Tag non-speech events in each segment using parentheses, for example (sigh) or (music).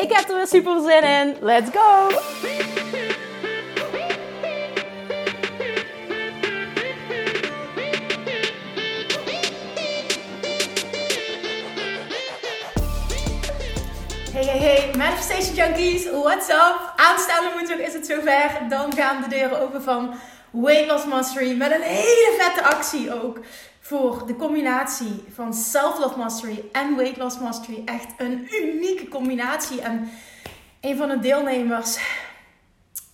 Ik heb er weer super zin in. Let's go! Hey, hey, hey, Manifestation Junkies, what's up? Aanstaande woensdag is het zover. Dan gaan de deuren open van Weight Mastery met een hele vette actie ook. Voor de combinatie van Self-Love Mastery en Weight Loss Mastery. Echt een unieke combinatie. En een van de deelnemers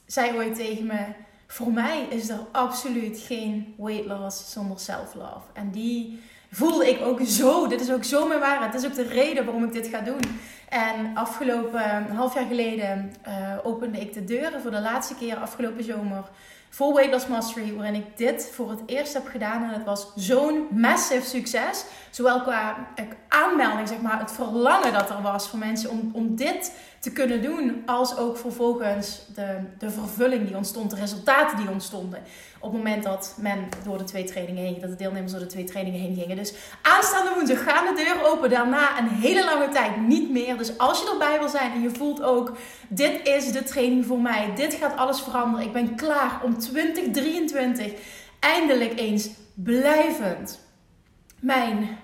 zei ooit tegen me... Voor mij is er absoluut geen weight loss zonder self-love. En die voelde ik ook zo. Dit is ook zo mijn waarheid. Dit is ook de reden waarom ik dit ga doen. En afgelopen half jaar geleden uh, opende ik de deuren voor de laatste keer afgelopen zomer voor Weight Mastery, waarin ik dit voor het eerst heb gedaan. En het was zo'n massive succes. Zowel qua aanmelding, zeg maar, het verlangen dat er was voor mensen om, om dit te kunnen doen, als ook vervolgens de, de vervulling die ontstond, de resultaten die ontstonden. Op het moment dat men door de twee trainingen heen, dat de deelnemers door de twee trainingen heen gingen. Dus aanstaande woensdag gaan de deuren open. Daarna een hele lange tijd niet meer. Dus als je erbij wil zijn en je voelt ook, dit is de training voor mij. Dit gaat alles veranderen. Ik ben klaar om 2023 eindelijk eens blijvend mijn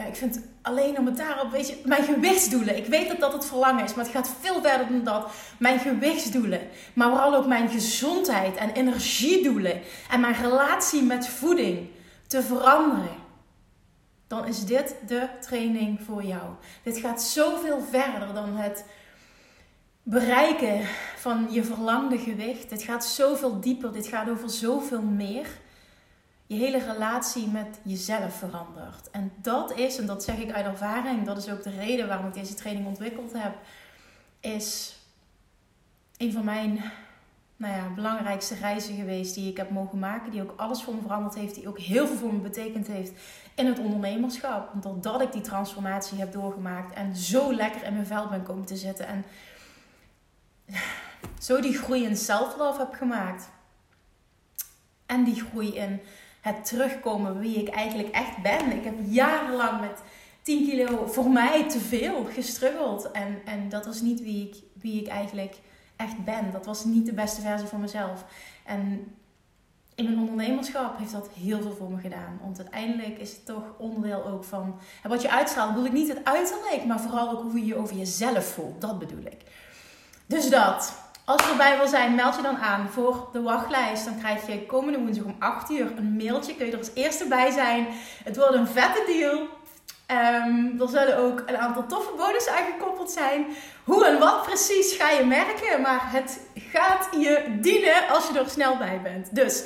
ja, ik vind alleen om het daarop, weet je, mijn gewichtsdoelen. Ik weet dat dat het verlangen is, maar het gaat veel verder dan dat. Mijn gewichtsdoelen, maar vooral ook mijn gezondheid en energiedoelen en mijn relatie met voeding te veranderen. Dan is dit de training voor jou. Dit gaat zoveel verder dan het bereiken van je verlangde gewicht. Dit gaat zoveel dieper. Dit gaat over zoveel meer je hele relatie met jezelf verandert. En dat is, en dat zeg ik uit ervaring, dat is ook de reden waarom ik deze training ontwikkeld heb, is een van mijn nou ja, belangrijkste reizen geweest die ik heb mogen maken. Die ook alles voor me veranderd heeft. Die ook heel veel voor me betekend heeft in het ondernemerschap. Doordat ik die transformatie heb doorgemaakt en zo lekker in mijn vel ben komen te zitten. En zo die groei in self-love heb gemaakt. En die groei in het terugkomen wie ik eigenlijk echt ben. Ik heb jarenlang met 10 kilo voor mij te veel gestruggeld. En, en dat was niet wie ik, wie ik eigenlijk echt ben. Dat was niet de beste versie van mezelf. En in mijn ondernemerschap heeft dat heel veel voor me gedaan. Want uiteindelijk is het toch onderdeel ook van... En wat je uitstraalt, bedoel ik niet het uiterlijk, maar vooral ook hoe je je over jezelf voelt. Dat bedoel ik. Dus dat. Als je erbij wil zijn, meld je dan aan voor de wachtlijst. Dan krijg je komende woensdag om 8 uur een mailtje. Kun je er als eerste bij zijn. Het wordt een vette deal. Um, er zullen ook een aantal toffe bonussen aangekoppeld zijn. Hoe en wat precies ga je merken. Maar het gaat je dienen als je er snel bij bent. Dus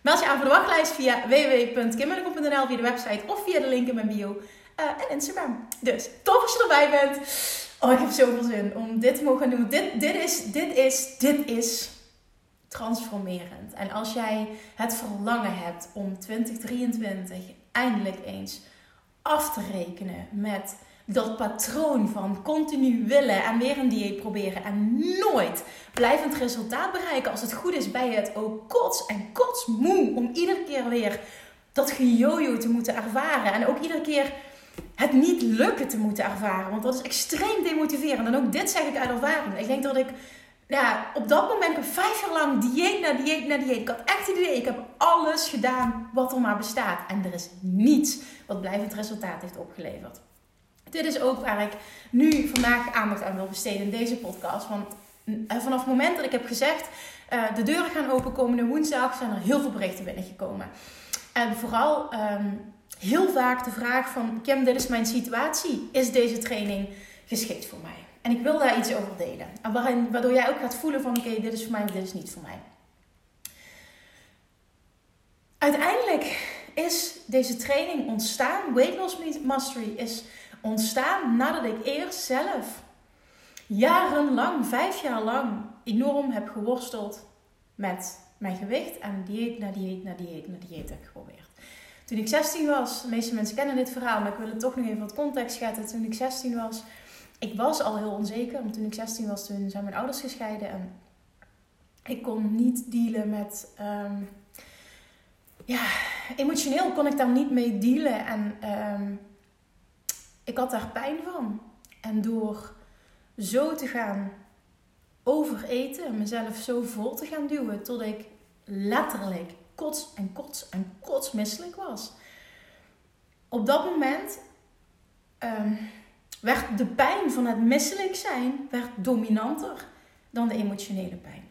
meld je aan voor de wachtlijst via www.kimmerdekom.nl via de website of via de link in mijn bio uh, en Instagram. Dus tof als je erbij bent. Oh, ik heb zoveel zin om dit te mogen doen. Dit, dit, is, dit, is, dit is transformerend. En als jij het verlangen hebt om 2023 eindelijk eens af te rekenen met dat patroon van continu willen en weer een dieet proberen en nooit blijvend resultaat bereiken. Als het goed is bij het ook kots en kots moe om iedere keer weer dat gejojo te moeten ervaren. En ook iedere keer het niet lukken te moeten ervaren. Want dat is extreem demotiverend. En ook dit zeg ik uit ervaring. Ik denk dat ik ja, op dat moment heb vijf jaar lang dieet na dieet na dieet. Ik had echt het idee, ik heb alles gedaan wat er maar bestaat. En er is niets wat blijvend resultaat heeft opgeleverd. Dit is ook waar ik nu vandaag aandacht aan wil besteden in deze podcast. Want eh, vanaf het moment dat ik heb gezegd, uh, de deuren gaan open komende woensdag, zijn er heel veel berichten binnengekomen. En vooral ehm, heel vaak de vraag van... Kim, dit is mijn situatie. Is deze training geschikt voor mij? En ik wil daar iets over delen. Waardoor jij ook gaat voelen van... Oké, dit is voor mij dit is niet voor mij. Uiteindelijk is deze training ontstaan. Weight Loss Mastery is ontstaan nadat ik eerst zelf jarenlang, vijf jaar lang, enorm heb geworsteld met mijn gewicht. En dieet na dieet na dieet na dieet heb geprobeerd. Toen ik 16 was, de meeste mensen kennen dit verhaal, maar ik wil het toch nog even wat context schetsen. Toen ik 16 was, ik was al heel onzeker. Want toen ik 16 was, toen zijn mijn ouders gescheiden. En ik kon niet dealen met... Ehm, ja, emotioneel kon ik daar niet mee dealen. En um, ik had daar pijn van. En door zo te gaan overeten en mezelf zo vol te gaan duwen tot ik letterlijk kots en kots en kots misselijk was. Op dat moment um, werd de pijn van het misselijk zijn werd dominanter dan de emotionele pijn.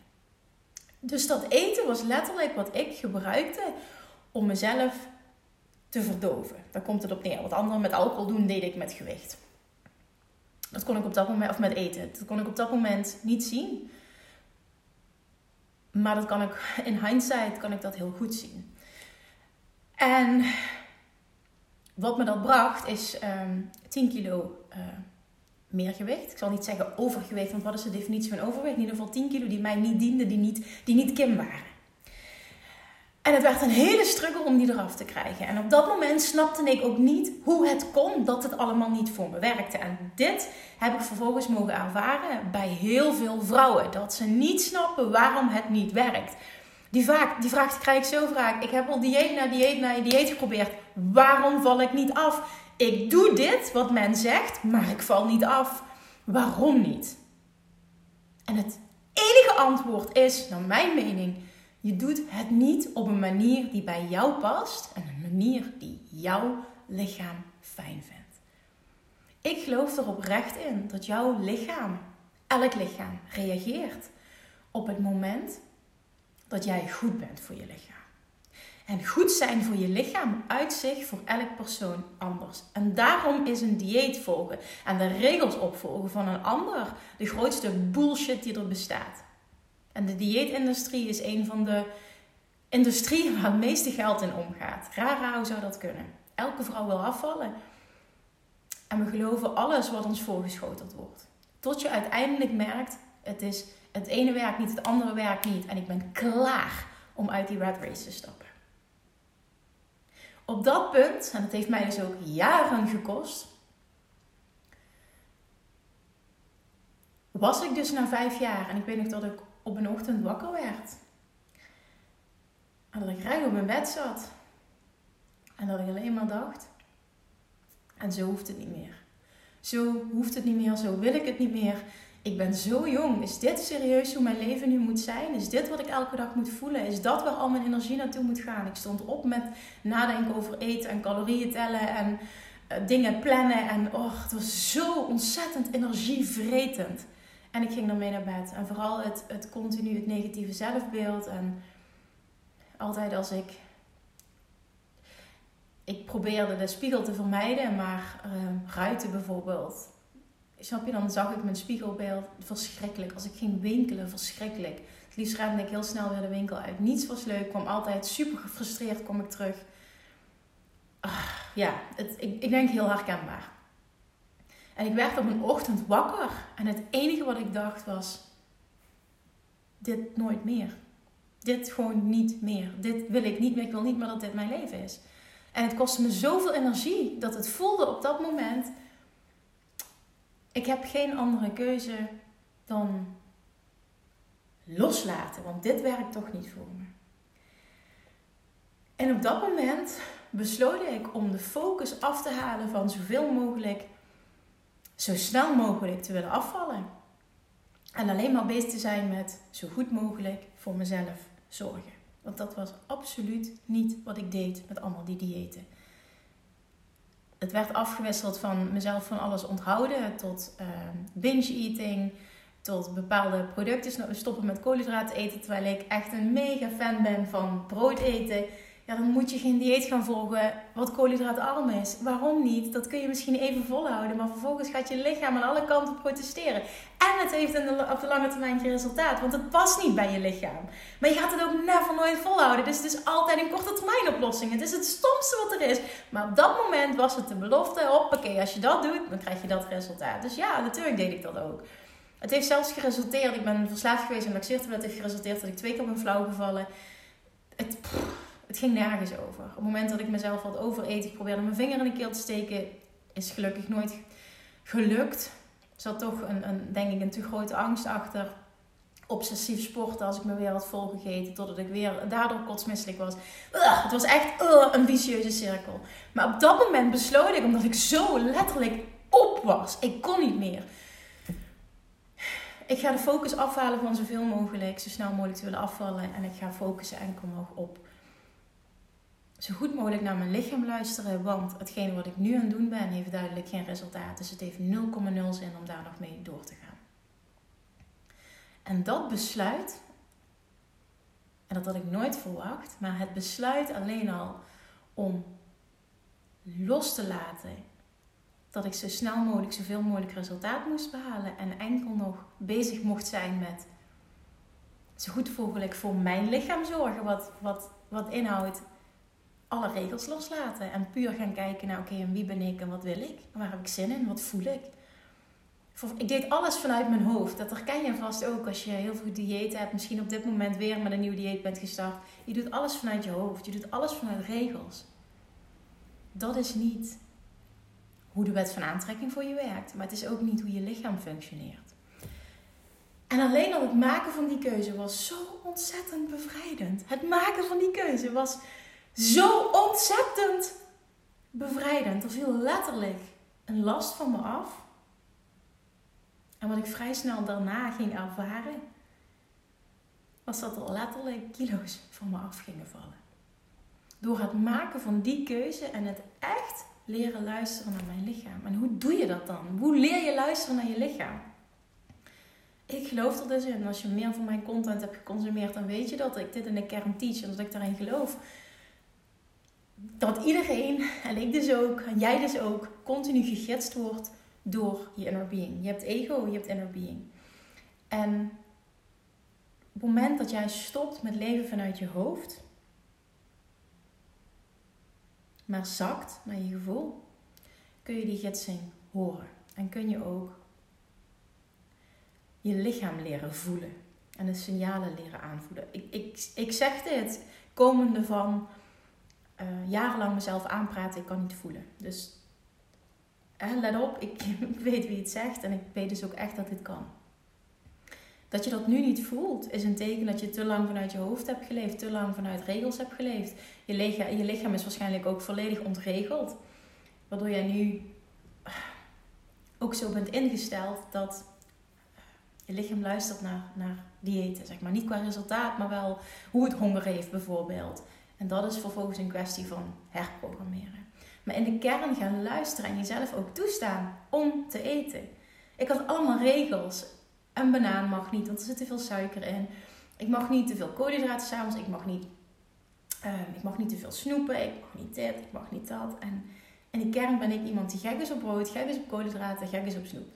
Dus dat eten was letterlijk wat ik gebruikte om mezelf te verdoven. Daar komt het op neer. Wat anderen met alcohol doen, deed ik met gewicht. Dat kon ik op dat moment, of met eten, dat kon ik op dat moment niet zien. Maar dat kan ik, in hindsight kan ik dat heel goed zien. En wat me dat bracht is um, ehm, 10 kilo uh, meer gewicht. Ik zal niet zeggen overgewicht, want wat is de definitie van overgewicht? In ieder geval 10 kilo die mij niet dienden, die niet, die niet Kim waren. En het werd een hele struggle om die eraf te krijgen. En op dat moment snapte ik ook niet hoe het kon dat het allemaal niet voor me werkte. En dit heb ik vervolgens mogen ervaren bij heel veel vrouwen. Dat ze niet snappen waarom het niet werkt. Die, vaak, die vraag krijg ik zo vaak. Ik heb al dieet na dieet na dieet geprobeerd. Waarom val ik niet af? Ik doe dit wat men zegt, maar ik val niet af. Waarom niet? En het enige antwoord is, naar mijn mening je doet het niet op een manier die bij jou past en een manier die jouw lichaam fijn vindt. Ik geloof er oprecht in dat jouw lichaam, elk lichaam, reageert op het moment dat jij goed bent voor je lichaam. En goed zijn voor je lichaam uit zich voor elk persoon anders. En daarom is een dieet volgen en de regels opvolgen van een ander de grootste bullshit die er bestaat. En de dieetindustrie is een van de industrieën (laughs) waar het meeste geld in omgaat. Raar hoe zou dat kunnen? Elke vrouw wil afvallen. En we geloven alles wat ons voorgeschoteld wordt. Tot je uiteindelijk merkt, het, is, het ene werkt niet, het andere werkt niet. En ik ben klaar om uit die rat race te stappen. Op dat punt, en dat heeft mij dus ook jaren gekost, was ik dus na vijf jaar. En ik weet nog dat ik op een ochtend wakker werd. En dat ik recht op mijn bed zat. En dat ik alleen maar dacht. En zo hoeft het niet meer. Zo hoeft het niet meer, zo wil ik het niet meer. Ik ben zo jong. Is dit serieus hoe mijn leven nu moet zijn? Is dit wat ik elke dag moet voelen? Is dat waar al mijn energie naartoe moet gaan? Ik stond op met nadenken over eten en calorieën tellen en uh, dingen plannen. En oh, het was zo ontzettend energievretend. En ik ging ermee naar bed. En vooral het, het continu het negatieve zelfbeeld. En altijd als ik. Ik probeerde de spiegel te vermijden, maar uh, ruiten bijvoorbeeld. Snap je, dan zag ik mijn spiegelbeeld verschrikkelijk. Als ik ging winkelen, verschrikkelijk. Het liefst rende ik heel snel weer de winkel uit. Niets was leuk, kwam altijd super gefrustreerd, kom ik terug. Ah, ja, het, ik, ik denk heel herkenbaar. En ik werd op een ochtend wakker. En het enige wat ik dacht was: dit nooit meer. Dit gewoon niet meer. Dit wil ik niet meer. Ik wil niet meer dat dit mijn leven is. En het kostte me zoveel energie dat het voelde op dat moment: ik heb geen andere keuze dan loslaten. Want dit werkt toch niet voor me. En op dat moment besloot ik om de focus af te halen van zoveel mogelijk zo snel mogelijk te willen afvallen. En alleen maar bezig te zijn met zo goed mogelijk voor mezelf zorgen. Want dat was absoluut niet wat ik deed met allemaal die diëten. Het werd afgewisseld van mezelf van alles onthouden tot uh, binge eating, tot bepaalde producten stoppen met koolhydraten eten. Terwijl ik echt een mega fan ben van brood eten dan moet je geen dieet gaan volgen wat koolhydraatarm is. Waarom niet? Dat kun je misschien even volhouden, maar vervolgens gaat je lichaam aan alle kanten protesteren. En het heeft op de lange termijn geen resultaat, want het past niet bij je lichaam. Maar je gaat het ook never nooit volhouden. Dus het is altijd een korte termijn oplossing. Het is het stomste wat er is. Maar op dat moment was het de belofte: hoppakee, als je dat doet, dan krijg je dat resultaat. Dus ja, natuurlijk deed ik dat ook. Het heeft zelfs geresulteerd, ik ben verslaafd geweest aan laxeertablet, het heeft geresulteerd dat ik twee keer ben flauw gevallen. Het, het ging nergens over. Op het moment dat ik mezelf had overeten, ik probeerde mijn vinger in de keel te steken, is gelukkig nooit gelukt. Er zat toch een, een, denk ik een te grote angst achter. Obsessief sporten als ik me weer had volgegeten. Totdat ik weer daardoor kotsmisselijk was. het was echt een vicieuze cirkel. Maar op dat moment besloot ik, omdat ik zo letterlijk op was. Ik kon niet meer. Ik ga de focus afhalen van zoveel mogelijk, zo snel mogelijk te willen afvallen. En ik ga focussen enkel nog op zo goed mogelijk naar mijn lichaam luisteren. Want hetgene wat ik nu aan het doen ben, heeft duidelijk geen resultaat. Dus het heeft 0,0 zin om daar nog mee door te gaan. En dat besluit, en dat had ik nooit verwacht, maar het besluit alleen al om los te laten dat ik zo snel mogelijk zoveel mogelijk resultaat moest behalen en enkel nog bezig mocht zijn met zo goed mogelijk voor mijn lichaam zorgen, wat, wat, wat inhoudt alle regels loslaten en puur gaan kijken naar oké, en wie ben ik en wat wil ik? Waar heb ik zin in? Wat voel ik? Ik deed alles vanuit mijn hoofd. Dat herken je vast ook als je heel veel dieet hebt. Misschien op dit moment weer met een nieuw dieet bent gestart. Je doet alles vanuit je hoofd. Je doet alles vanuit regels. Dat is niet hoe de wet van aantrekking voor je werkt. Maar het is ook niet hoe je lichaam functioneert. En alleen al het maken van die keuze was zo ontzettend bevrijdend. Het maken van die keuze was zo ontzettend bevrijdend. Er viel letterlijk een last van me af. En wat ik vrij snel daarna ging ervaren, was dat er letterlijk kilo's van me af gingen vallen. Door het maken van die keuze en het echt leren luisteren naar mijn lichaam. En hoe doe je dat dan? Hoe leer je luisteren naar je lichaam? Ik geloof er dus in. Als je meer van mijn content hebt geconsumeerd, dan weet je dat ik dit in de kern teach en dat ik daarin geloof dat iedereen, en ik dus ook, en jij dus ook, continu gegidst wordt door je inner being. Je hebt ego, je hebt inner being. En op het moment dat jij stopt met leven vanuit je hoofd, maar zakt naar je gevoel, kun je die gidsing horen. En kun je ook je lichaam leren voelen en de signalen leren aanvoelen. Ik, ik, ik zeg dit komende van uh, jarenlang mezelf aanpraten, ik kan niet voelen. Dus let op, ik, ik (laughs) weet wie het zegt en ik weet dus ook echt dat dit kan. Dat je dat nu niet voelt, is een teken dat je te lang vanuit je hoofd hebt geleefd, te lang vanuit regels hebt geleefd. Je lichaam, je lichaam is waarschijnlijk ook volledig ontregeld, waardoor jij nu ook zo bent ingesteld dat je lichaam luistert naar, naar diëten. Zeg maar. Niet qua resultaat, maar wel hoe het honger heeft bijvoorbeeld. En dat is vervolgens een kwestie van herprogrammeren. Maar in de kern gaan luisteren en jezelf ook toestaan om te eten. Ik had allemaal regels. Een banaan mag niet, want er zit te veel suiker in. Ik mag niet te veel koolhydraten s'avonds. Ik mag niet, uh, ik mag niet te veel snoepen. Ik mag niet dit, ik mag niet dat. En in de kern ben ik iemand die gek is op brood, gek is op koolhydraten, gek is op snoep.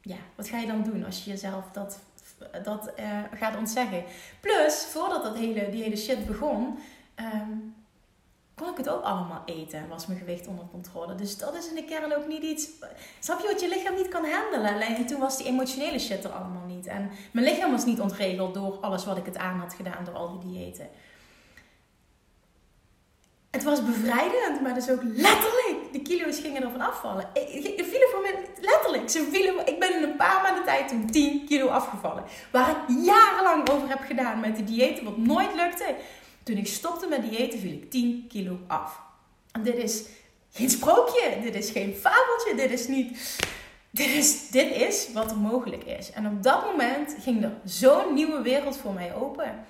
Ja, wat ga je dan doen als je jezelf dat, dat uh, gaat ontzeggen? Plus, voordat dat hele, die hele shit begon, um, kon ik het ook allemaal eten en was mijn gewicht onder controle. Dus dat is in de kern ook niet iets. Snap je wat je lichaam niet kan handelen? Alleen toen was die emotionele shit er allemaal niet. En mijn lichaam was niet ontregeld door alles wat ik het aan had gedaan, door al die diëten. Het was bevrijdend, maar dus ook letterlijk. De kilo's gingen ervan afvallen. Ik, vielen voor mij letterlijk. Ze vielen, ik ben in een paar maanden tijd toen 10 kilo afgevallen. Waar ik jarenlang over heb gedaan met de diëten, wat nooit lukte. Toen ik stopte met diëten viel ik 10 kilo af. En dit is geen sprookje, dit is geen fabeltje, dit is niet. Dit is, dit is wat er mogelijk is. En op dat moment ging er zo'n nieuwe wereld voor mij open.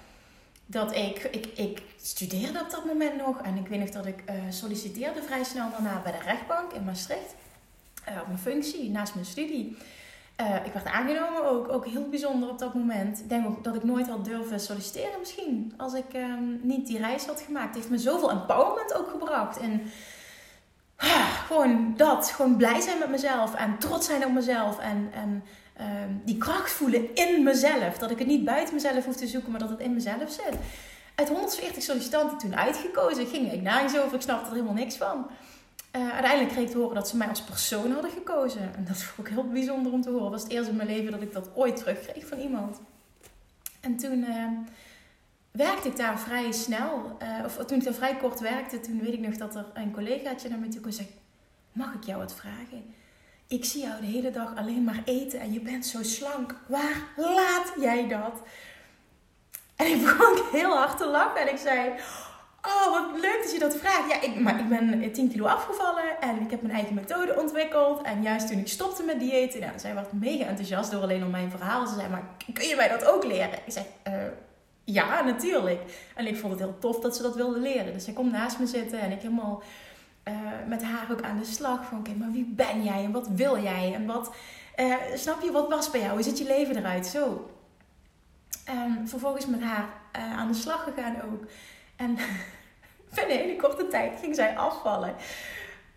Dat ik, ik, ik studeerde op dat moment nog. En ik weet nog dat ik uh, solliciteerde vrij snel daarna bij de rechtbank in Maastricht. Uh, op mijn functie, naast mijn studie. Uh, ik werd aangenomen ook, ook heel bijzonder op dat moment. Ik denk ook dat ik nooit had durven solliciteren misschien. Als ik um, niet die reis had gemaakt. Het heeft me zoveel empowerment ook gebracht. En uh, gewoon dat. Gewoon blij zijn met mezelf. En trots zijn op mezelf. En, en um, die kracht voelen in mezelf. Dat ik het niet buiten mezelf hoef te zoeken, maar dat het in mezelf zit. Uit 140 sollicitanten toen uitgekozen. Ging ik nergens over. Ik snapte er helemaal niks van. Uh, uiteindelijk kreeg ik te horen dat ze mij als persoon hadden gekozen. En dat vond ik heel bijzonder om te horen. Het was het eerst in mijn leven dat ik dat ooit terugkreeg van iemand. En toen uh, werkte ik daar vrij snel. Uh, of toen ik daar vrij kort werkte, toen weet ik nog dat er een collegaatje naar me toe kwam en zei... Mag ik jou wat vragen? Ik zie jou de hele dag alleen maar eten en je bent zo slank. Waar laat jij dat? En ik begon (laughs) heel hard te lachen en ik zei... Oh, wat leuk dat je dat vraagt. Ja, ik, maar ik ben 10 kilo afgevallen en ik heb mijn eigen methode ontwikkeld. En juist toen ik stopte met diëten, nou, zij was mega enthousiast door alleen om mijn verhaal. Ze zei, maar kun je mij dat ook leren? Ik zei, uh, ja, natuurlijk. En ik vond het heel tof dat ze dat wilde leren. Dus zij komt naast me zitten en ik helemaal uh, met haar ook aan de slag. Van, oké, maar wie ben jij en wat wil jij? En wat, uh, snap je, wat was bij jou? Hoe ziet je leven eruit? Zo. En vervolgens met haar aan de slag gegaan ook. En (laughs) binnen een hele korte tijd ging zij afvallen.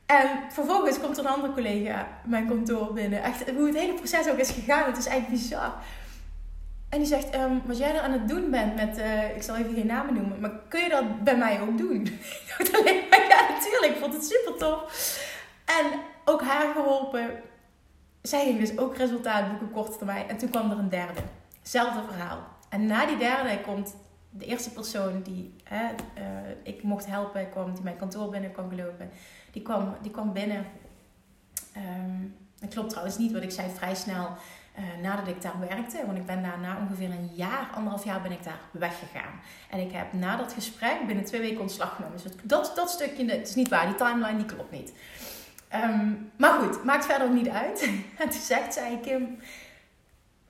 En vervolgens komt een andere collega mijn kantoor binnen. Echt, hoe het hele proces ook is gegaan, het is eigenlijk bizar. En die zegt, um, wat jij er aan het doen bent met, uh, ik zal even geen namen noemen, maar kun je dat bij mij ook doen? (laughs) ik dacht alleen maar, ja natuurlijk, ik vond het super tof. En ook haar geholpen. Zij ging dus ook resultaat boeken korte termijn. En toen kwam er een derde. Hetzelfde verhaal. En na die derde komt de eerste persoon die hè, uh, ik mocht helpen, kwam, die mijn kantoor binnen kwam gelopen, die kwam, die kwam binnen. Um, dat klopt trouwens niet, wat ik zei vrij snel uh, nadat ik daar werkte. Want ik ben daar na ongeveer een jaar, anderhalf jaar ben ik daar weggegaan. En ik heb na dat gesprek binnen twee weken ontslag genomen. Dus dat, dat stukje, is niet waar, die timeline die klopt niet. Um, maar goed, maakt verder niet uit. en toen zegt zij, Kim,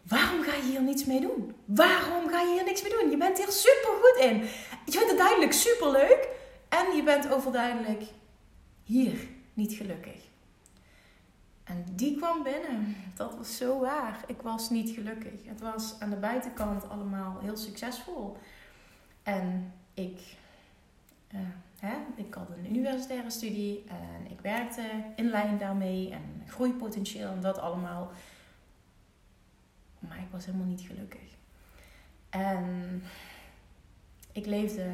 Waarom ga je hier niets mee doen? Waarom ga je hier niks mee doen? Je bent hier super goed in. Je vindt het duidelijk super leuk. En je bent overduidelijk hier niet gelukkig. En die kwam binnen. Dat was zo waar. Ik was niet gelukkig. Het was aan de buitenkant allemaal heel succesvol. En ik, uh, hè, ik had een universitaire studie en ik werkte in lijn daarmee en groeipotentieel en dat allemaal maar ik was helemaal niet gelukkig. En ik leefde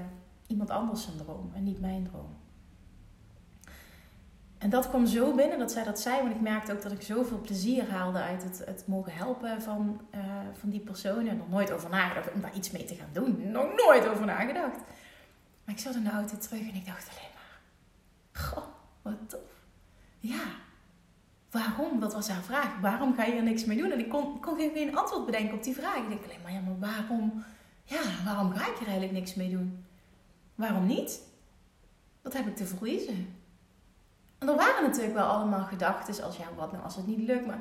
iemand anders zijn droom en niet mijn droom. En dat kwam zo binnen dat zij dat zei, want ik merkte ook dat ik zoveel plezier haalde uit het, het mogen helpen van, uh, van die persoon. En nog nooit over nagedacht om daar iets mee te gaan doen. Nog nooit over nagedacht. Maar ik zat in de auto terug en ik dacht alleen maar: Goh, wat tof. Ja, waarom? Dat was haar vraag. Waarom ga je er niks mee doen? En ik kon, kon geen antwoord bedenken op die vraag. Ik denk alleen maar, ja, maar waarom? Ja, waarom ga ik er eigenlijk niks mee doen? Waarom niet? Wat heb ik te verliezen? En er waren natuurlijk wel allemaal gedachten als, ja, wat nou als het niet lukt? Maar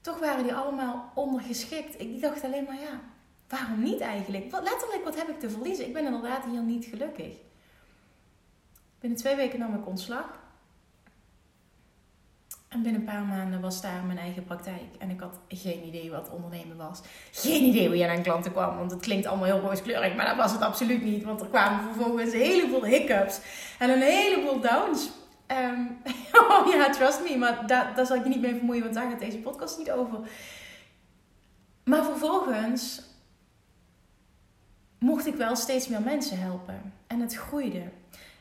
toch waren die allemaal ondergeschikt. Ik dacht alleen maar, ja, waarom niet eigenlijk? Wat, letterlijk, wat heb ik te verliezen? Ik ben inderdaad hier niet gelukkig. Binnen twee weken nam ik ontslag. En binnen een paar maanden was daar mijn eigen praktijk. En ik had geen idee wat ondernemen was. Geen idee hoe je aan klanten kwam. Want het klinkt allemaal heel rooskleurig. Maar dat was het absoluut niet. Want er kwamen vervolgens een heleboel hiccups. En een heleboel downs. Um, (laughs) oh ja, trust me. Maar daar, daar zal ik je niet mee vermoeien. Want daar gaat deze podcast niet over. Maar vervolgens mocht ik wel steeds meer mensen helpen. En het groeide.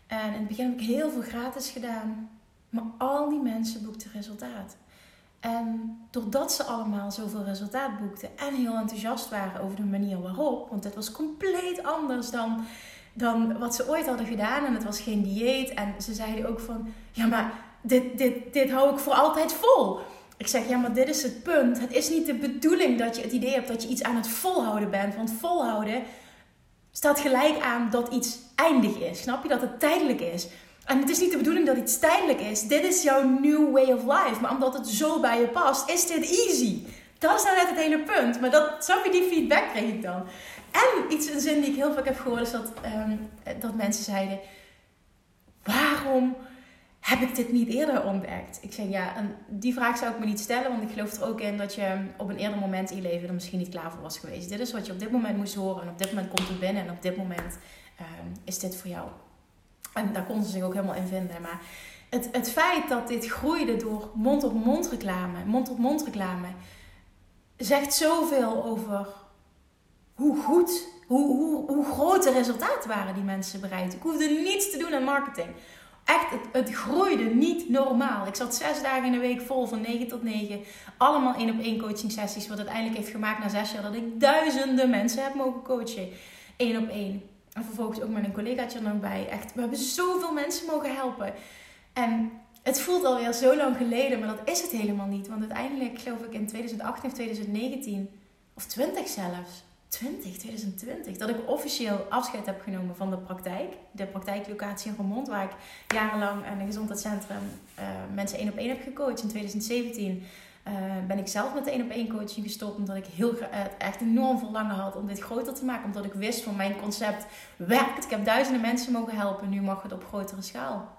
En in het begin heb ik heel veel gratis gedaan. Maar al die mensen boekten resultaat. En doordat ze allemaal zoveel resultaat boekten en heel enthousiast waren over de manier waarop, want het was compleet anders dan, dan wat ze ooit hadden gedaan en het was geen dieet. En ze zeiden ook van, ja maar dit, dit, dit hou ik voor altijd vol. Ik zeg, ja maar dit is het punt. Het is niet de bedoeling dat je het idee hebt dat je iets aan het volhouden bent. Want volhouden staat gelijk aan dat iets eindig is. Snap je? Dat het tijdelijk is. En het is niet de bedoeling dat iets tijdelijk is. Dit is jouw new way of life. Maar omdat het zo bij je past, is dit easy. Dat is nou net het hele punt. Maar dat, snap je, die feedback kreeg ik dan. En iets, een zin die ik heel vaak heb gehoord, is dat, um, dat mensen zeiden... Waarom heb ik dit niet eerder ontdekt? Ik zeg ja, en die vraag zou ik me niet stellen. Want ik geloof er ook in dat je op een eerder moment in je leven er misschien niet klaar voor was geweest. Dit is wat je op dit moment moest horen. En op dit moment komt het binnen. En op dit moment um, is dit voor jou. En daar konden ze zich ook helemaal in vinden. Maar het, het feit dat dit groeide door mond-op-mond reclame, mond-op-mond reclame, zegt zoveel over hoe goed, hoe, hoe, hoe groot de resultaten waren die mensen bereid. Ik hoefde niets te doen aan marketing. Echt, het, het groeide niet normaal. Ik zat zes dagen in de week vol van 9 tot 9. Allemaal één op één coaching sessies. Wat uiteindelijk heeft gemaakt na zes jaar dat ik duizenden mensen heb mogen coachen. Eén op één. En vervolgens ook met een collegaatje er nog bij. Echt, we hebben zoveel mensen mogen helpen. En het voelt alweer zo lang geleden, maar dat is het helemaal niet. Want uiteindelijk, geloof ik, in 2018 of 2019, of 20 zelfs, 20, 2020, dat ik officieel afscheid heb genomen van de praktijk. De praktijklocatie in Vermont, waar ik jarenlang in een gezondheidscentrum uh, mensen één op één heb gecoacht. In 2017 eh, ben ik zelf met één op één coaching gestopt, omdat ik heel uh, echt enorm verlangen had om dit groter te maken. Omdat ik wist van mijn concept werkt. Ik heb duizenden mensen mogen helpen, nu mag het op grotere schaal.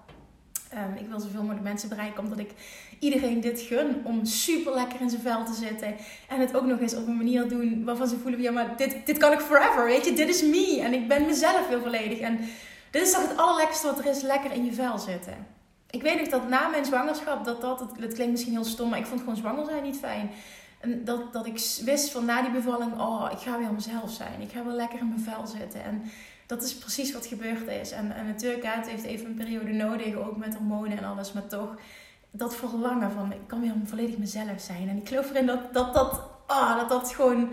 Um, ik wil zoveel mogelijk mensen bereiken, omdat ik iedereen dit gun om super lekker in zijn vel te zitten. En het ook nog eens op een manier doen waarvan ze voelen: ja, maar dit, dit kan ik forever. Weet je, dit is me. En ik ben mezelf heel volledig. En dit is toch het allerlekkerste wat er is: lekker in je vel zitten. Ik weet nog dat na mijn zwangerschap, dat dat, het, klinkt misschien heel stom, maar ik vond gewoon zwanger zijn niet fijn. En dat, dat ik wist van na die bevalling: oh, ik ga weer mezelf zijn. Ik ga weer lekker in mijn vel zitten. En dat is precies wat gebeurd is. En, en natuurlijk, het heeft even een periode nodig, ook met hormonen en alles. Maar toch, dat verlangen van, ik kan weer volledig mezelf zijn. En ik geloof erin dat dat, dat, oh, dat, dat gewoon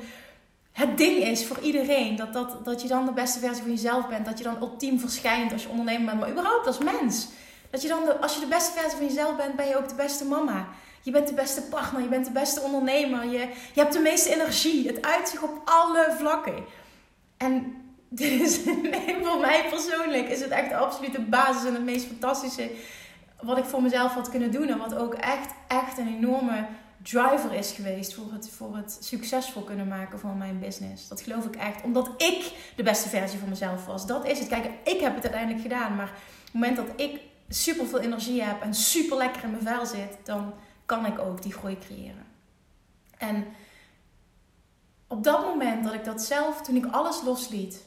het ding is voor iedereen. Dat, dat, dat je dan de beste versie van jezelf bent. Dat je dan ultiem verschijnt als je ondernemer bent. Maar überhaupt als mens. Dat je dan, de, als je de beste versie van jezelf bent, ben je ook de beste mama. Je bent de beste partner, je bent de beste ondernemer. Je, je hebt de meeste energie. Het uitzicht op alle vlakken. En (laughs) is, nee, voor mij persoonlijk is het echt de absolute basis en het meest fantastische wat ik voor mezelf had kunnen doen. En wat ook echt, echt een enorme driver is geweest voor het, voor het succesvol kunnen maken van mijn business. Dat geloof ik echt. Omdat ik de beste versie van mezelf was. Dat is het. Kijk, ik heb het uiteindelijk gedaan. Maar op het moment dat ik super veel energie heb en super lekker in mijn vel zit, dan kan ik ook die groei creëren. En op dat moment dat ik dat zelf, toen ik alles losliet,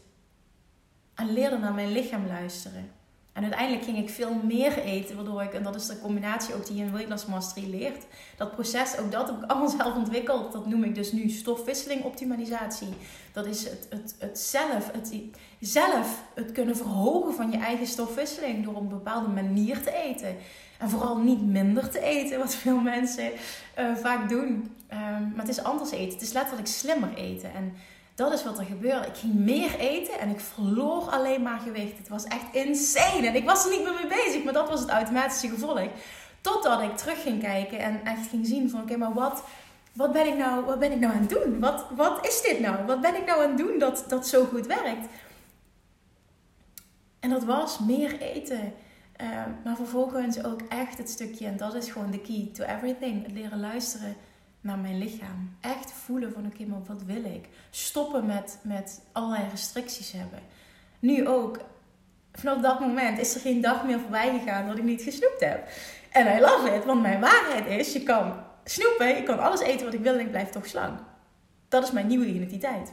en leerde naar mijn lichaam luisteren. En uiteindelijk ging ik veel meer eten, waardoor ik, en dat is de combinatie ook die je in Weight Mastery leert, dat proces, ook dat heb ik allemaal (laughs) zelf ontwikkeld. Dat noem ik dus nu stofwisseling optimalisatie. Dat is het, het, het zelf, het zelf het kunnen verhogen van je eigen stofwisseling door op een bepaalde manier te eten. En vooral niet minder te eten, wat (laughs) veel mensen uh, vaak doen. Um, maar het is anders eten. Het is letterlijk slimmer eten. En dat is wat er gebeurde. Ik ging meer eten en ik verloor alleen maar gewicht. Het was echt insane. En ik was er niet meer mee bezig, maar dat was het automatische gevolg. Totdat ik terug ging kijken en echt ging zien van oké, maar wat, wat, ben ik nou, wat ben ik nou aan het doen? Wat, wat is dit nou? Wat ben ik nou aan het doen dat, dat zo goed werkt? En dat was meer eten. Uh, maar vervolgens ook echt het stukje, en dat is gewoon de key to everything. Het leren luisteren naar mijn lichaam. Echt voelen van oké, maar wat wil ik? Stoppen met, met allerlei restricties hebben. Nu ook, vanaf dat moment is er geen dag meer voorbij gegaan dat ik niet gesnoept heb. En I love it, want mijn waarheid is, je kan snoepen, je kan alles eten wat ik wil en ik blijf toch slank. Dat is mijn nieuwe identiteit.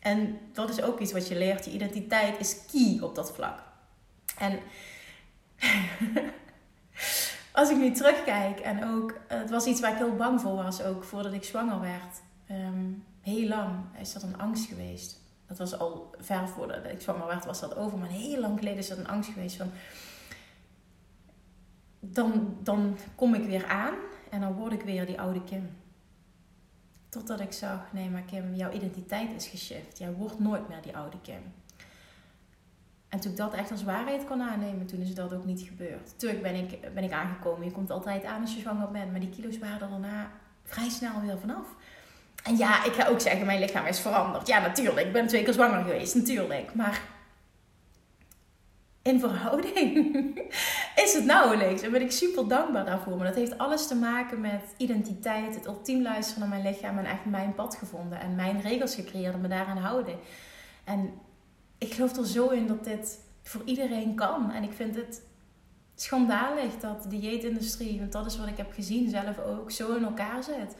En dat is ook iets wat je leert. Je identiteit is key op dat vlak. En (laughs) als ik nu terugkijk en ook, het was iets waar ik heel bang voor was, ook voordat ik zwanger werd. Ehm, heel lang is dat een angst geweest. Dat was al ver voordat ik zwanger werd, was dat over. Maar heel lang geleden is dat een angst geweest van... Dan, dan kom ik weer aan en dan word ik weer die oude Kim. Totdat ik zag, nee maar Kim, jouw identiteit is geshift. Jij wordt nooit meer die oude Kim. En toen ik dat echt als waarheid kon aannemen, toen is dat ook niet gebeurd. Tuurlijk ben ik, ben ik aangekomen. Je komt altijd aan als je zwanger bent. Maar die kilo's waren er daarna vrij snel weer vanaf. En ja, ik ga ook zeggen, mijn lichaam is veranderd. Ja, natuurlijk. Ik ben twee keer zwanger geweest, natuurlijk. Maar in verhouding (laughs) is het nauwelijks. En ben ik super dankbaar daarvoor. Maar dat heeft alles te maken met identiteit, het ultiem luisteren naar mijn lichaam en echt mijn pad gevonden. En mijn regels gecreëerd en me daaraan houden. En ik geloof er zo in dat dit voor iedereen kan. En ik vind het schandalig dat de dieetindustrie, want dat is wat ik heb gezien zelf ook, zo in elkaar zit.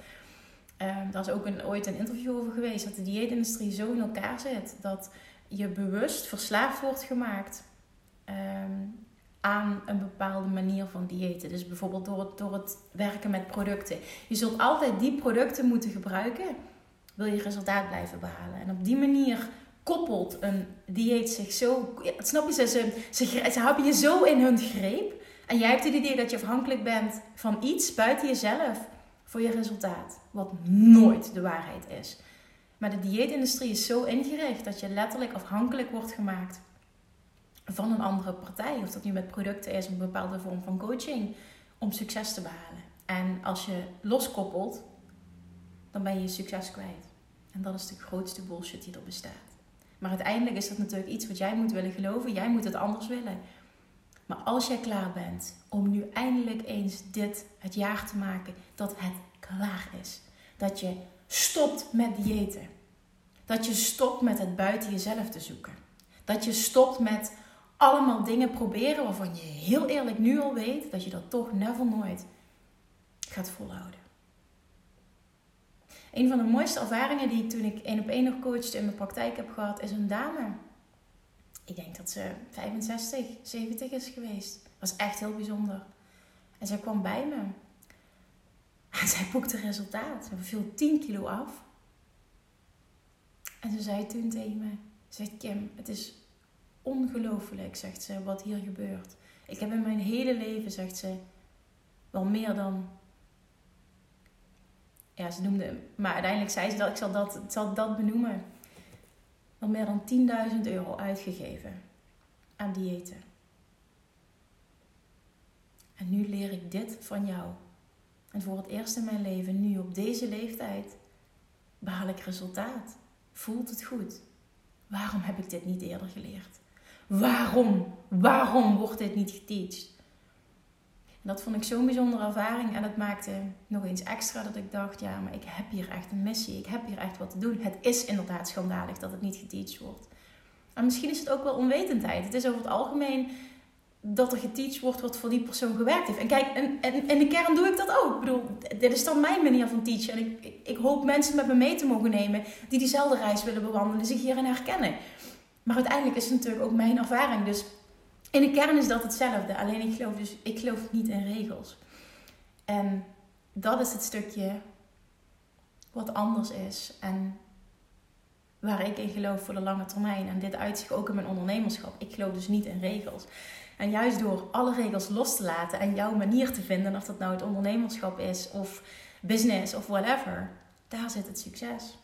Um, daar is ook een, ooit een interview over geweest, dat de dieetindustrie zo in elkaar zit dat je bewust verslaafd wordt gemaakt ehm, aan een bepaalde manier van diëten. Dus bijvoorbeeld door het, door het werken met producten. Je zult altijd die producten moeten gebruiken, wil je resultaat blijven behalen. En op die manier koppelt een dieet zich zo. snap je, ze, ze, ze, ze hebben je zo in hun greep En jij hebt het idee dat je afhankelijk bent van iets buiten jezelf voor je resultaat. Wat nooit de waarheid is. Maar de dieetindustrie is zo ingericht dat je letterlijk afhankelijk wordt gemaakt van een andere partij. Of dat nu met producten is, een bepaalde vorm van coaching, om succes te behalen. En als je loskoppelt, dan ben je je succes kwijt. En dat is de grootste bullshit die er bestaat. Maar uiteindelijk is dat natuurlijk iets wat jij moet willen geloven. Jij moet het anders willen. Maar als jij klaar bent om nu eindelijk eens dit het jaar te maken dat het klaar is. Dat je stopt met diëten. Dat je stopt met het buiten jezelf te zoeken. Dat je stopt met allemaal dingen proberen waarvan je heel eerlijk nu al weet dat je dat toch never nooit gaat volhouden. Een van de mooiste ervaringen die ik toen ik één op één nog coachte in mijn praktijk heb gehad, is een dame. Ik denk dat ze 65, 70 is geweest. Was echt heel bijzonder. En zij kwam bij me. En (laughs) zij boekte resultaat. Ze viel 10 kilo af. En ze zei toen tegen me: Zegt Kim, het is ongelooflijk, zegt ze, wat hier gebeurt. Ik heb in mijn hele leven, zegt ze, wel meer dan. Ja, ze noemde. Maar uiteindelijk zei ze dat ik zal dat, zal dat benoemen. Wel meer dan 10.000 euro uitgegeven aan diëten. En nu leer ik dit van jou. En voor het eerst in mijn leven, nu op deze leeftijd, behaal ik resultaat. Voelt het goed? Waarom heb ik dit niet eerder geleerd? Waarom? Waarom wordt dit niet geteacht? Dat vond ik zo'n bijzondere ervaring en dat maakte nog eens extra dat ik dacht, ja, maar ik heb hier echt een missie. Ik heb hier echt wat te doen. Het is inderdaad schandalig dat het niet geteacht wordt. En misschien is het ook wel onwetendheid. Het is over het algemeen dat er geteacht wordt wat voor die persoon gewerkt heeft. En kijk, en, en, in de kern doe ik dat ook. Ik bedoel, dit is dan mijn manier van teachen. En ik, ik, ik hoop mensen met me mee te mogen nemen die diezelfde reis willen bewandelen, zich hierin herkennen. Maar uiteindelijk is het natuurlijk ook mijn ervaring. Dus in de kern is dat hetzelfde. Alleen ik geloof dus, ik geloof niet in regels. En dat is het stukje wat anders is. En waar ik in geloof voor de lange termijn. En dit uitzicht ook in mijn ondernemerschap. Ik geloof dus niet in regels. En juist door alle regels los te laten en jouw manier te vinden, of dat nou het ondernemerschap is of business of whatever, daar zit het succes.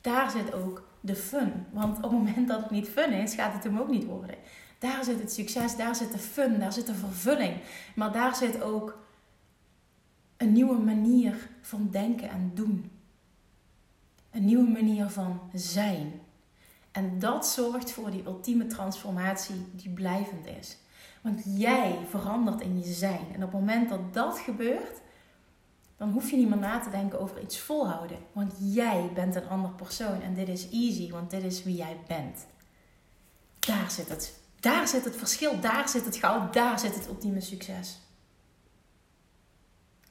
Daar zit ook de fun. Want op het moment dat het niet fun is, gaat het hem ook niet worden. Daar zit het succes, daar zit de fun, daar zit de vervulling. Maar daar zit ook een nieuwe manier van denken en doen. Een nieuwe manier van zijn. En dat zorgt voor die ultieme transformatie die blijvend is. Want jij verandert in je zijn. En op het moment dat dat gebeurt, dan hoef je niet meer na te denken over iets volhouden. Want jij bent een ander persoon en dit is easy, want dit is wie jij bent. Daar zit het. Daar zit het verschil, daar zit het goud, daar zit het ultieme succes.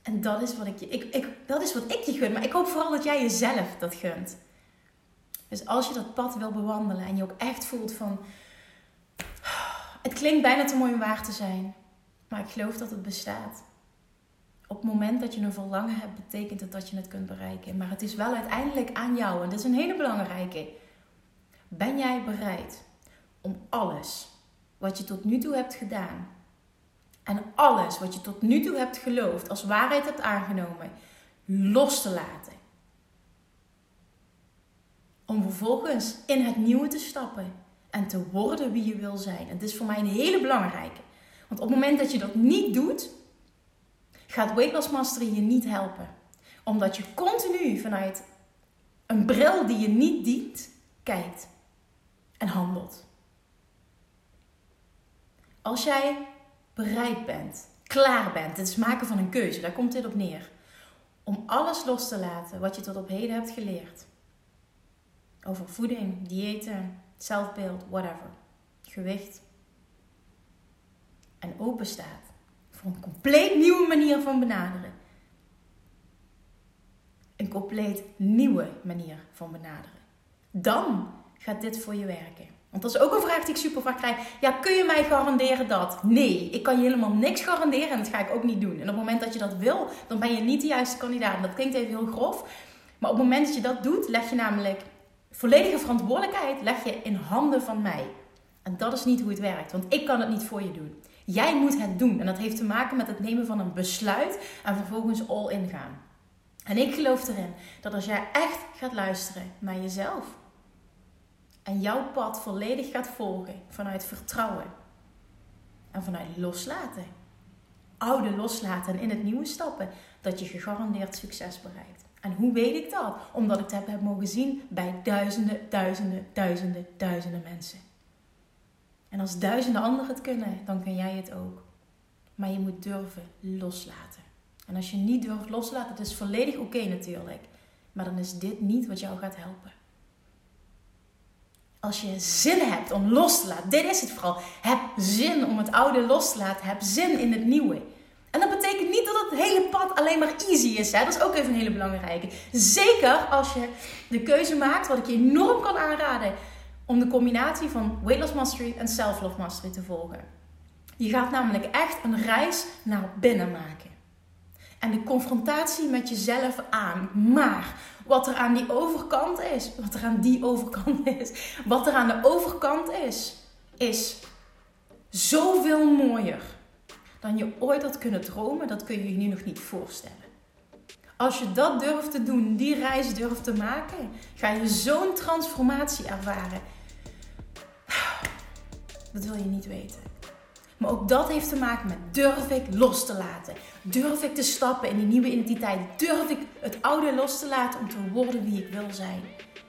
En dat is wat ik je, ik, ik, dat is wat ik je gun, maar ik hoop vooral dat jij jezelf dat gunt. Dus als je dat pad wil bewandelen en je ook echt voelt van, het klinkt bijna te mooi om waar te zijn, maar ik geloof dat het bestaat op het moment dat je een verlangen hebt, betekent het dat je het kunt bereiken. Maar het is wel uiteindelijk aan jou. En dat is een hele belangrijke. Ben jij bereid om alles wat je tot nu toe hebt gedaan en alles wat je tot nu toe hebt geloofd als waarheid hebt aangenomen, los te laten? Om vervolgens in het nieuwe te stappen en te worden wie je wil zijn. En is voor mij een hele belangrijke. Want op het moment dat je dat niet doet, gaat Weight Loss Mastery je niet helpen. Omdat je continu vanuit een bril die je niet dient, kijkt en handelt. Als jij bereid bent, klaar bent, het is maken van een keuze, daar komt dit op neer. Om alles los te laten wat je tot op heden hebt geleerd. Over voeding, diëten, zelfbeeld, whatever. Gewicht. En open staat voor een compleet nieuwe manier van benaderen. Een compleet nieuwe manier van benaderen. Dan gaat dit voor je werken. Want dat is ook een vraag die ik super vaak krijg. Ja, kun je mij garanderen dat? Nee, ik kan je helemaal niks garanderen en dat ga ik ook niet doen. En op het moment dat je dat wil, dan ben je niet de juiste kandidaat. En dat klinkt even heel grof. Maar op het moment dat je dat doet, leg je namelijk volledige verantwoordelijkheid leg je in handen van mij. En dat is niet hoe het werkt, want ik kan het niet voor je doen. Jij moet het doen. En dat heeft te maken met het nemen van een besluit en vervolgens all in gaan. En ik geloof erin dat als jij echt gaat luisteren naar jezelf en jouw pad volledig gaat volgen vanuit vertrouwen en vanuit loslaten, oude loslaten en in het nieuwe stappen, dat je gegarandeerd succes bereikt. En hoe weet ik dat? Omdat ik het heb mogen zien bij duizenden, duizenden, duizenden, duizenden mensen. En als duizenden anderen het kunnen, dan kan jij het ook. Maar je moet durven loslaten. En als je niet durft loslaten, dat is volledig oké natuurlijk. Maar dan is dit niet wat jou gaat helpen. Als je zin hebt om los te laten, dit is het vooral. Heb zin om het oude los te laten. Heb zin in het nieuwe. En dat betekent niet dat het hele pad alleen maar easy is. Hè? Dat is ook even een hele belangrijke. Zeker als je de keuze maakt, wat ik je enorm kan aanraden, om de combinatie van Weight Loss Mastery en Self Love Mastery te volgen. Je gaat namelijk echt een reis naar binnen maken. En de confrontatie met jezelf aan. Maar wat er aan die overkant is, wat er aan die overkant (laughs) is, wat er aan de overkant is, is zoveel mooier dan je ooit had kunnen dromen. Dat kun je je nu nog niet voorstellen. Als je dat durft te doen, die reis durft te maken, ga je zo'n transformatie ervaren. (sighs) Dat wil je niet weten. Maar ook dat heeft te maken met durf ik los te laten? Durf ik te stappen in die nieuwe identiteit? Durf ik het oude los te laten om te worden wie ik wil zijn?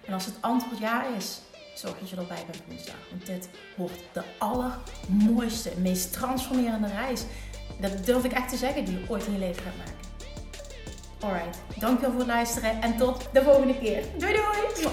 En als het antwoord ja is, zorg dat je erbij bent woensdag. Want dit wordt de allermooiste, meest transformerende reis. Dat durf ik echt te zeggen, die je ooit in je leven gaat maken. Alright, dankjewel voor het luisteren en tot de volgende keer. Doei doei!